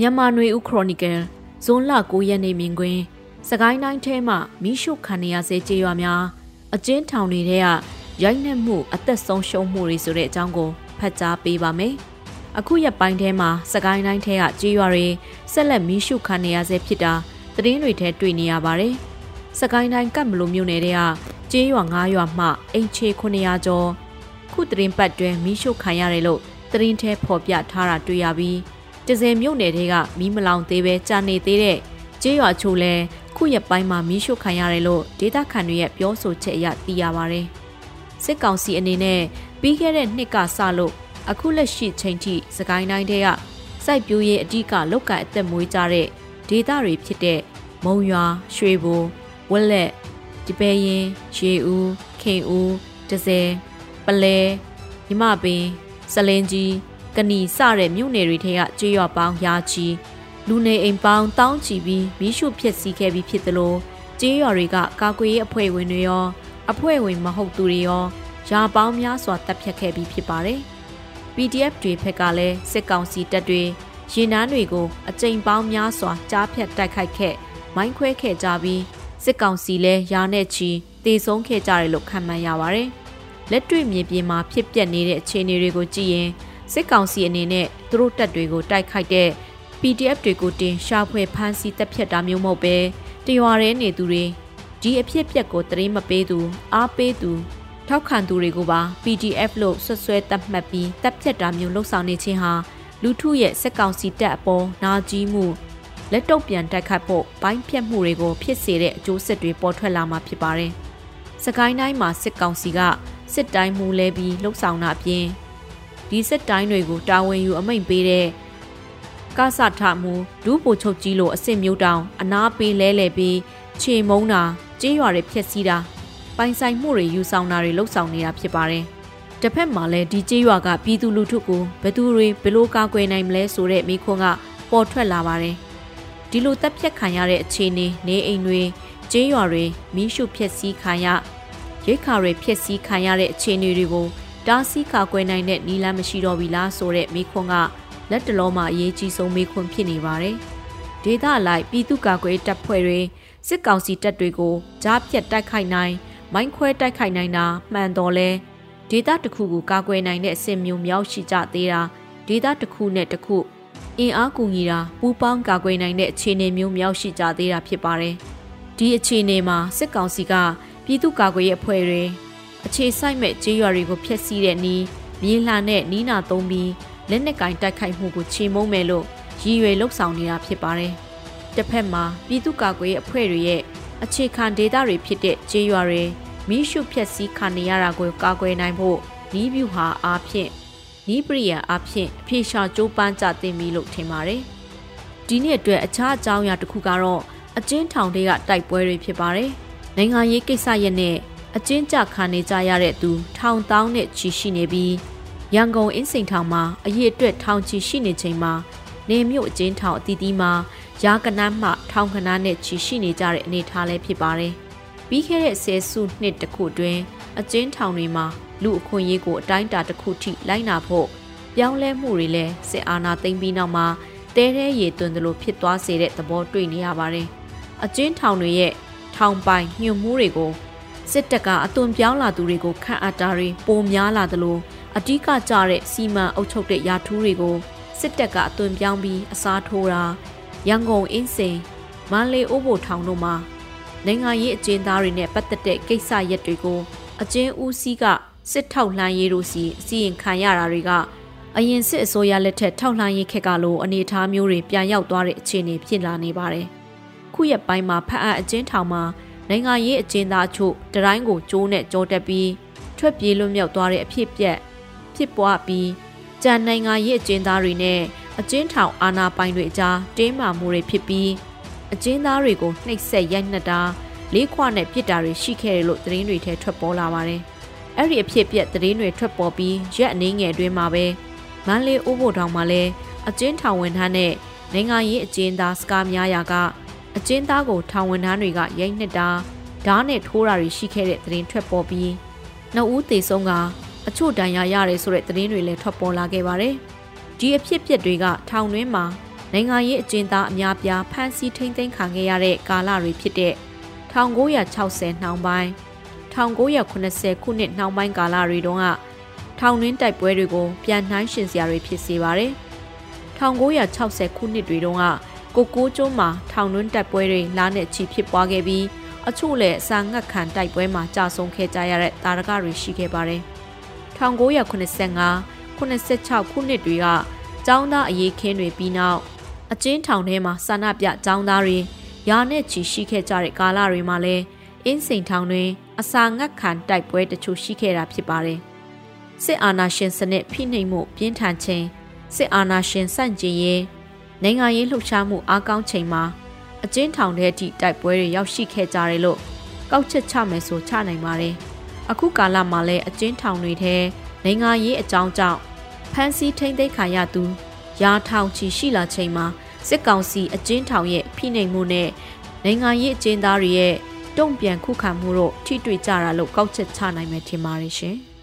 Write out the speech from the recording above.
မြန်မာနွေဦးခရိုနီကယ်ဇွန်လ9ရက်နေ့မြင်ကွင်းစကိုင်းတိုင်းထဲမှာမိရှုခံရရစေကြေးရွာများအကျဉ်းထောင်တွေကရိုက်နှက်မှုအသက်ဆုံးရှုံးမှုတွေဆိုတဲ့အကြောင်းကိုဖတ်ကြားပေးပါမယ်။အခုရက်ပိုင်းထဲမှာစကိုင်းတိုင်းထဲကကြေးရွာတွေဆက်လက်မိရှုခံရရစေဖြစ်တာသတင်းတွေထဲတွေ့နေရပါတယ်။စကိုင်းတိုင်းကပ်မလို့မြို့နယ်တွေကကြေးရွာ9ရွာမှအိမ်ချေ900ကျော်ခုသတင်းပတ်တွင်မိရှုခံရတယ်လို့သတင်းထဲဖော်ပြထားတာတွေ့ရပြီး တစင်မြို့နယ်တွေကမီးမလောင်သေးပဲကြာနေသေးတဲ့ကျေးရွာချို့လဲခုရက်ပိုင်းမှာမီးရှို့ခံရတယ်လို့ဒေသခံတွေရဲ့ပြောဆိုချက်အရသိရပါဗျ။စစ်ကောင်စီအနေနဲ့ပြီးခဲ့တဲ့နှစ်ကစလို့အခုလက်ရှိချိန်ထိစကိုင်းတိုင်းတွေကစိုက်ပျိုးရေးအ धिक လောက်ကန်အသက်မွေးကြတဲ့ဒေသတွေဖြစ်တဲ့မုံရွာရွှေဘိုဝက်လက်ဒီပဲရင်ရေဦးခင်ဦးဒဇယ်ပလဲမြမပင်စလင်းကြီး ကဏီစတဲ့မြို့နယ်တွေထဲကကြေးရွာပေါင်းရာချီလူနေအိမ်ပေါင်းတောင်းချီပြီးမိရှုဖြစ်စီခဲ့ပြီးဖြစ်သလိုကြေးရွာတွေကကာကွယ်ရေးအဖွဲ့ဝင်တွေရောအဖွဲ့ဝင်မဟုတ်သူတွေရောရာပေါင်းများစွာတပ်ဖြတ်ခဲ့ပြီးဖြစ်ပါတယ်။ PDF တွေဖက်ကလည်းစစ်ကောင်စီတပ်တွေရင်နှန်းတွေကိုအကြိမ်ပေါင်းများစွာကြားဖြတ်တိုက်ခိုက်ခဲ့မိုင်းခွဲခဲ့ကြပြီးစစ်ကောင်စီလည်းရာနဲ့ချီတေဆုံးခဲ့ကြတယ်လို့ခန့်မှန်းရပါတယ်။လက်တွေ့မြေပြင်မှာဖြစ်ပျက်နေတဲ့အခြေအနေတွေကိုကြည့်ရင် စစ်ကောင်စီအနေနဲ့သူတို့တပ်တွေကိုတိုက်ခိုက်တဲ့ PDF တွေကိုတင်ရှာဖွေဖမ်းဆီးတပ်ဖြတ်တာမျိုးမဟုတ်ပဲတရွာရဲနေသူတွေဒီအဖြစ်ပြက်ကိုတရင်မပေးသူအားပေးသူထောက်ခံသူတွေကိုပါ PDF လို့ဆွဆွဲတပ်မှတ်ပြီးတပ်ဖြတ်တာမျိုးလှုပ်ဆောင်နေခြင်းဟာလူထုရဲ့စက်ကောင်စီတပ်အပေါ်နာကြီးမှုလက်တော့ပြန်တိုက်ခတ်ဖို့ဘိုင်းဖြတ်မှုတွေကိုဖြစ်စေတဲ့အကျိုးဆက်တွေပေါ်ထွက်လာမှာဖြစ်ပါတယ်။စကိုင်းတိုင်းမှာစစ်ကောင်စီကစစ်တိုင်းမူလဲပြီးလှုပ်ဆောင်တာအပြင် ဒီစစ်တိုင်းတွေကိုတာဝန်ယူအမိန့်ပေးတဲ့ကဆထမှုဒူးပိုချုပ်ကြီးလိုအစ်စ်မျိုးတောင်အနာပေးလဲလဲပြီးခြေမုံတာကြေးရွာတွေဖျက်ဆီးတာပိုင်ဆိုင်မှုတွေယူဆောင်တာတွေလှုပ်ဆောင်နေတာဖြစ်ပါတယ်။တစ်ဖက်မှာလည်းဒီကြေးရွာကပြည်သူလူထုကိုဘယ်သူတွေဘယ်လိုကာကွယ်နိုင်မလဲဆိုတဲ့မိခွန်းကပေါ်ထွက်လာပါတယ်။ဒီလိုတပ်ဖြတ်ခံရတဲ့အခြေအနေနေအိမ်တွေကြေးရွာတွေမိရှုဖျက်ဆီးခံရရိတ်ခါတွေဖျက်ဆီးခံရတဲ့အခြေအနေတွေကို တားဆီးကာကွယ်နိုင်တဲ့နီလန်းမရှိတော့ပြီလားဆိုတဲ့မိခွန်းကလက်တလုံးမှာအရေးကြီးဆုံးမိခွန်းဖြစ်နေပါတယ်။ဒေသလိုက်ပြည်သူ့ကာကွယ်တပ်ဖွဲ့တွေစစ်ကောင်စီတပ်တွေကိုကြားဖြတ်တိုက်ခိုက်နိုင်မိုင်းခွဲတိုက်ခိုက်နိုင်တာမှန်တော်လဲဒေသတစ်ခုကိုကာကွယ်နိုင်တဲ့အဆင့်မျိုးမြောက်ရှိကြသေးတာဒေသတစ်ခုနဲ့တစ်ခုအင်အားကူညီတာပူးပေါင်းကာကွယ်နိုင်တဲ့အခြေအနေမျိုးမြောက်ရှိကြသေးတာဖြစ်ပါတယ်။ဒီအခြေအနေမှာစစ်ကောင်စီကပြည်သူ့ကာကွယ်ရေးအဖွဲ့တွေ အခြေဆိုင်မဲ့ကြေးရွာတွေကိုဖျက်ဆီးတဲ့နီးမြေလှန်နဲ့နီးနာသုံးပြီးလက်နက်ကင်တိုက်ခိုက်မှုကိုချေမုန်းမယ်လို့ရည်ရွယ်လှုပ်ဆောင်နေတာဖြစ်ပါတယ်။တစ်ဖက်မှာပြည်သူ့ကာကွယ်ရေးအဖွဲ့တွေရဲ့အခြေခံဒေသတွေဖြစ်တဲ့ကြေးရွာတွေမိရှုဖျက်ဆီးခံနေရတာကိုကာကွယ်နိုင်ဖို့နီးဗျူဟာအားဖြင့်နီးပရိယာအားဖြင့်အဖေရှာကြိုးပမ်းကြသင့်ပြီလို့ထင်ပါတယ်။ဒီနေ့အတွက်အခြားအကြောင်းအရာတစ်ခုကတော့အကျဉ်းထောင်တွေကတိုက်ပွဲတွေဖြစ်ပါတယ်။နိုင်ငံရေးကိစ္စရဲ့နဲ့ အကျဉ်းချခံနေကြရတဲ့သူထောင်တောင်းနဲ့ချီရှိနေပြီးရန်ကုန်အင်းစိန်ထောင်မှာအရေးအတွက်ထောင်ချီရှိနေချိန်မှာနေမြို့အကျဉ်းထောင်အသီးသီးမှာရာကနန်းမှထောင်ကနန်းနဲ့ချီရှိနေကြတဲ့အနေအထားလည်းဖြစ်ပါတယ်။ပြီးခဲ့တဲ့ဆယ်စုနှစ်တခုတွင်အကျဉ်းထောင်တွေမှာလူအခွင့်အရေးကိုအတိုင်းအတာတစ်ခုထိလိုက်နာဖို့ပြောင်းလဲမှုတွေလည်းစစ်အာဏာသိမ်းပြီးနောက်မှာတဲတဲရေသွင်းသလိုဖြစ်သွားစေတဲ့သဘောတွေ့နေရပါတယ်။အကျဉ်းထောင်တွေရဲ့ထောင်ပိုင်ညှို့မှုတွေကို စစ်တပ်ကအသွင်ပြောင်းလာသူတွေကိုခန့်အပ်တာတွေပိုများလာသလိုအဓိကကျတဲ့စီမံအုပ်ချုပ်တဲ့ယာထူးတွေကိုစစ်တပ်ကအသွင်ပြောင်းပြီးအစားထိုးတာရန်ကုန်အင်းစိန်မန္တလေးအိုးဘိုထောင်တို့မှာနိုင်ငံရေးအကျဉ်းသားတွေနဲ့ပတ်သက်တဲ့ကိစ္စရပ်တွေကိုအကျဉ်းဦးစီးကစစ်ထောက်လှမ်းရေးတို့စီအစီရင်ခံရတာတွေကအရင်စစ်အစိုးရလက်ထက်ထောက်လှမ်းရေးခက်ကလိုအနေအထားမျိုးတွေပြန်ရောက်သွားတဲ့အခြေအနေဖြစ်လာနေပါတယ်။ခုရက်ပိုင်းမှာဖတ်အပ်အကျဉ်းထောင်မှာ နိုင်ငံရေးအကျဉ်းသားချို့တတိုင်းကိုကျိုးနဲ့ကြောတက်ပြီးထွက်ပြေးလွတ်မြောက်သွားတဲ့အဖြစ်ပြက်ဖြစ်ပွားပြီးကြံနိုင်ငံရေးအကျဉ်းသားတွေနဲ့အကျဉ်းထောင်အာဏာပိုင်တွေအကြားတင်းမာမှုတွေဖြစ်ပြီးအကျဉ်းသားတွေကိုနှိပ်စက်ရိုက်နှက်တာလေးခွနဲ့ပြစ်တာတွေရှိခဲ့တယ်လို့သတင်းတွေထဲထွက်ပေါ်လာပါတယ်။အဲ့ဒီအဖြစ်ပြက်သတင်းတွေထွက်ပေါ်ပြီးရက်အနည်းငယ်အတွင်းမှာပဲမန်းလေးအိုးဘိုတောင်မှာလဲအကျဉ်းထောင်ဝန်ထမ်းနဲ့နိုင်ငံရေးအကျဉ်းသားစကားများရာက အကျဉ်းသားကိုထောင်ဝန်ထမ်းတွေကရိုက်နှက်တာဓားနဲ့ထိုးတာတွေရှိခဲ့တဲ့သတင်းထွက်ပေါ်ပြီးနှစ်ဦးသေဆုံးကအချို့ဒဏ်ရာရတယ်ဆိုတဲ့သတင်းတွေလည်းထွက်ပေါ်လာခဲ့ပါတယ်။ဒီအဖြစ်အပျက်တွေကထောင်တွင်းမှာနိုင်ငံရေးအကျဉ်းသားအများပြားဖမ်းဆီးထိန်းသိမ်းခံခဲ့ရတဲ့ကာလတွေဖြစ်တဲ့1960နှောင်းပိုင်း1980ခုနှစ်နှောင်းပိုင်းကာလတွေတုန်းကထောင်တွင်းတိုက်ပွဲတွေကိုပြန်နှိုင်းရှင်စရာတွေဖြစ်စေပါတယ်။1960ခုနှစ်တွေတုန်းက ကိုကိုးကျွန်းမှာထောင်တွင်းတိုက်ပွဲတွေလာနဲ့ချီဖြစ်ပွားခဲ့ပြီးအချို့လည်းအစာငတ်ခံတိုက်ပွဲမှာကြာဆုံးခဲ့ကြရတဲ့တာရကတွေရှိခဲ့ပါတယ်။1985 86ခုနှစ်တွေကចောင်းသားအရေးခင်းတွေပြီးနောက်အကျဉ်းထောင်ထဲမှာဆန္ဒပြចောင်းသားတွေရာနဲ့ချီရှိခဲ့ကြတဲ့ကာလတွေမှာလည်းအင်းစိန်ထောင်တွင် အစာငတ်ခံတိုက်ပွဲတချို့ရှိခဲ့တာဖြစ်ပါတယ်။စစ်အာဏာရှင်စနစ်ဖိနှိပ်မှုပြင်းထန်ခြင်းစစ်အာဏာရှင်ဆန့်ကျင်ရေး နိုင်ငံရေးလှုပ်ရှားမှုအားကောင်းချိန်မှာအကျဉ်းထောင်ထဲထိတိုက်ပွဲတွေရောက်ရှိခဲ့ကြတယ်လို့ကောက်ချက်ချမယ်ဆိုချနိုင်ပါတယ်။အခုကာလမှာလည်းအကျဉ်းထောင်တွေထဲနိုင်ငံရေးအကြောင်းကြောင့်ဖမ်းဆီးထိန်းသိမ်းခံရသူရာထောင်ချီရှိလာချိန်မှာစစ်ကောင်စီအကျဉ်းထောင်ရဲ့ဖိနှိပ်မှုနဲ့နိုင်ငံရေးအကျဉ်းသားတွေရဲ့တုံ့ပြန်ခုခံမှုတို့ထိတွေ့ကြတာလို့ကောက်ချက်ချနိုင်မယ်ထင်ပါတယ်ရှင်။